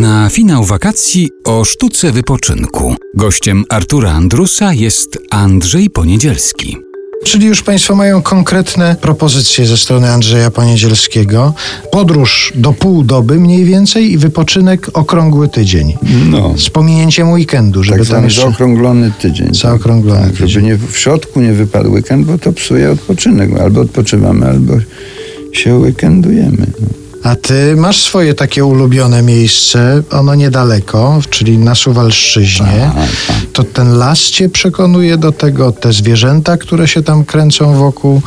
Na finał wakacji o sztuce wypoczynku. Gościem Artura Andrusa jest Andrzej Poniedzielski. Czyli już Państwo mają konkretne propozycje ze strony Andrzeja Poniedzielskiego. Podróż do pół doby mniej więcej i wypoczynek okrągły tydzień. No, Z pominięciem weekendu, żeby tak tam jeszcze... zaokrąglony tydzień. Zaokrąglony tak, tydzień. Żeby nie, w środku nie wypadł weekend, bo to psuje odpoczynek. Albo odpoczywamy, albo się weekendujemy. No. A ty masz swoje takie ulubione miejsce, ono niedaleko, czyli na Suwalszczyźnie. Tak, tak. To ten las cię przekonuje do tego, te zwierzęta, które się tam kręcą wokół,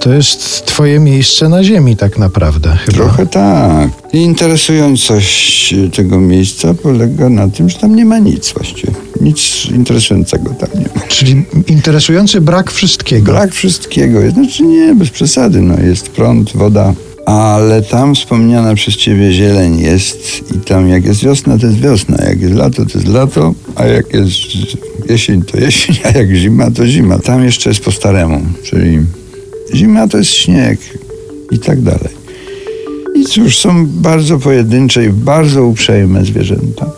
to jest twoje miejsce na ziemi tak naprawdę chyba. Trochę tak. I interesującość tego miejsca polega na tym, że tam nie ma nic właściwie. Nic interesującego tam nie ma. Czyli interesujący brak wszystkiego. Brak wszystkiego. Znaczy nie, bez przesady. No, jest prąd, woda, ale tam wspomniana przez ciebie zieleń jest i tam jak jest wiosna, to jest wiosna, jak jest lato, to jest lato, a jak jest jesień, to jesień, a jak zima, to zima. Tam jeszcze jest po staremu, czyli zima to jest śnieg i tak dalej. I cóż, są bardzo pojedyncze i bardzo uprzejme zwierzęta.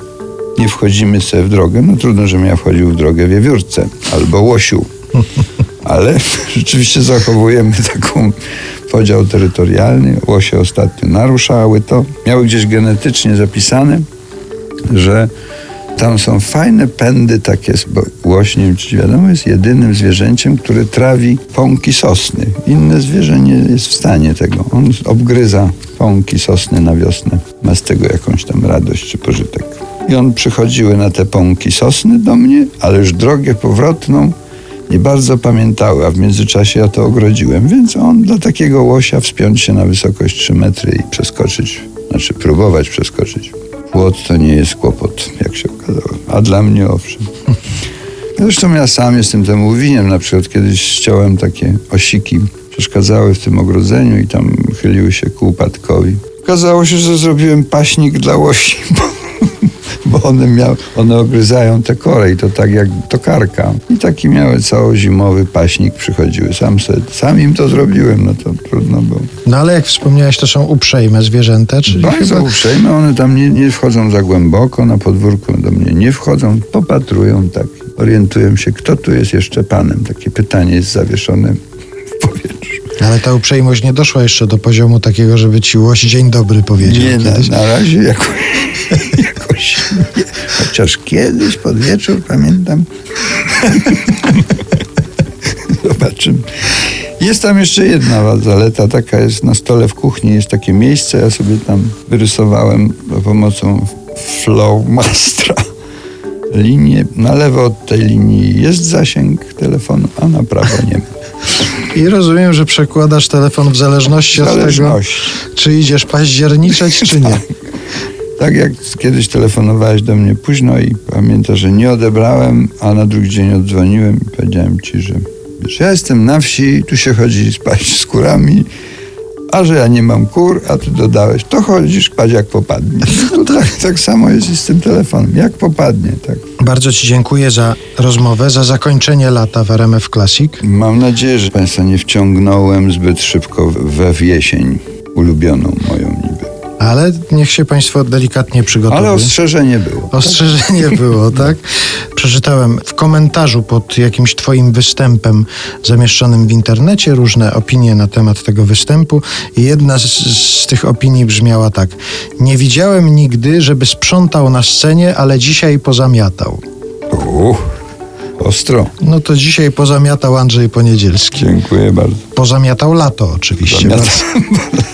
Nie wchodzimy sobie w drogę, no trudno, żebym ja wchodził w drogę wiewiórce albo łosiu. Ale rzeczywiście zachowujemy taką podział terytorialny. Łosie ostatnio naruszały to. Miały gdzieś genetycznie zapisane, że tam są fajne pędy takie, bo łoś, nie wiem czy wiadomo, jest jedynym zwierzęciem, który trawi pąki sosny. Inne zwierzę nie jest w stanie tego. On obgryza pąki sosny na wiosnę. Ma z tego jakąś tam radość czy pożytek. I on przychodziły na te pąki sosny do mnie, ale już drogę powrotną nie bardzo pamiętały, a w międzyczasie ja to ogrodziłem, więc on dla takiego łosia wspiąć się na wysokość 3 metry i przeskoczyć, znaczy próbować przeskoczyć. Płot to nie jest kłopot, jak się okazało, a dla mnie owszem. Zresztą ja sam jestem temu winien, na przykład kiedyś ściąłem takie osiki, przeszkadzały w tym ogrodzeniu i tam chyliły się ku upadkowi. Okazało się, że zrobiłem paśnik dla łosi, one, miały, one ogryzają te kory i to tak jak tokarka. I taki miały całozimowy paśnik, przychodziły. Sam, se, sam im to zrobiłem, no to trudno było. No ale jak wspomniałeś, to są uprzejme zwierzęta, czyli Bardzo chyba... uprzejme, one tam nie, nie wchodzą za głęboko, na podwórku do mnie nie wchodzą, popatrują tak, orientują się, kto tu jest jeszcze panem. Takie pytanie jest zawieszone. Ale ta uprzejmość nie doszła jeszcze do poziomu takiego, żeby ci łoś dzień dobry powiedział Nie, na, na razie jakoś, jakoś nie. Chociaż kiedyś pod wieczór pamiętam. Zobaczymy. Jest tam jeszcze jedna zaleta, taka jest na stole w kuchni, jest takie miejsce, ja sobie tam wyrysowałem za pomocą Flowmastra linię. Na lewo od tej linii jest zasięg telefonu, a na prawo nie ma. I rozumiem, że przekładasz telefon w zależności od tego, Zależności. czy idziesz październiczeć, czy nie. Tak jak kiedyś telefonowałeś do mnie późno i pamiętasz, że nie odebrałem, a na drugi dzień oddzwoniłem i powiedziałem ci, że wiesz, ja jestem na wsi, tu się chodzi spać z kurami, a że ja nie mam kur, a ty dodałeś, to chodzisz spać jak popadnie. No tak, tak samo jest i z tym telefonem, jak popadnie, tak. Bardzo Ci dziękuję za rozmowę, za zakończenie lata w RMF Classic. Mam nadzieję, że Państwa nie wciągnąłem zbyt szybko we w jesień, ulubioną moją niby. Ale niech się Państwo delikatnie przygotowują. Ale ostrzeżenie było. Ostrzeżenie było, tak? Przeczytałem w komentarzu pod jakimś Twoim występem zamieszczonym w internecie różne opinie na temat tego występu i jedna z, z tych opinii brzmiała tak. Nie widziałem nigdy, żeby sprzątał na scenie, ale dzisiaj pozamiatał. Uch, ostro. No to dzisiaj pozamiatał Andrzej Poniedzielski. Dziękuję bardzo. Pozamiatał lato oczywiście. Zamiast-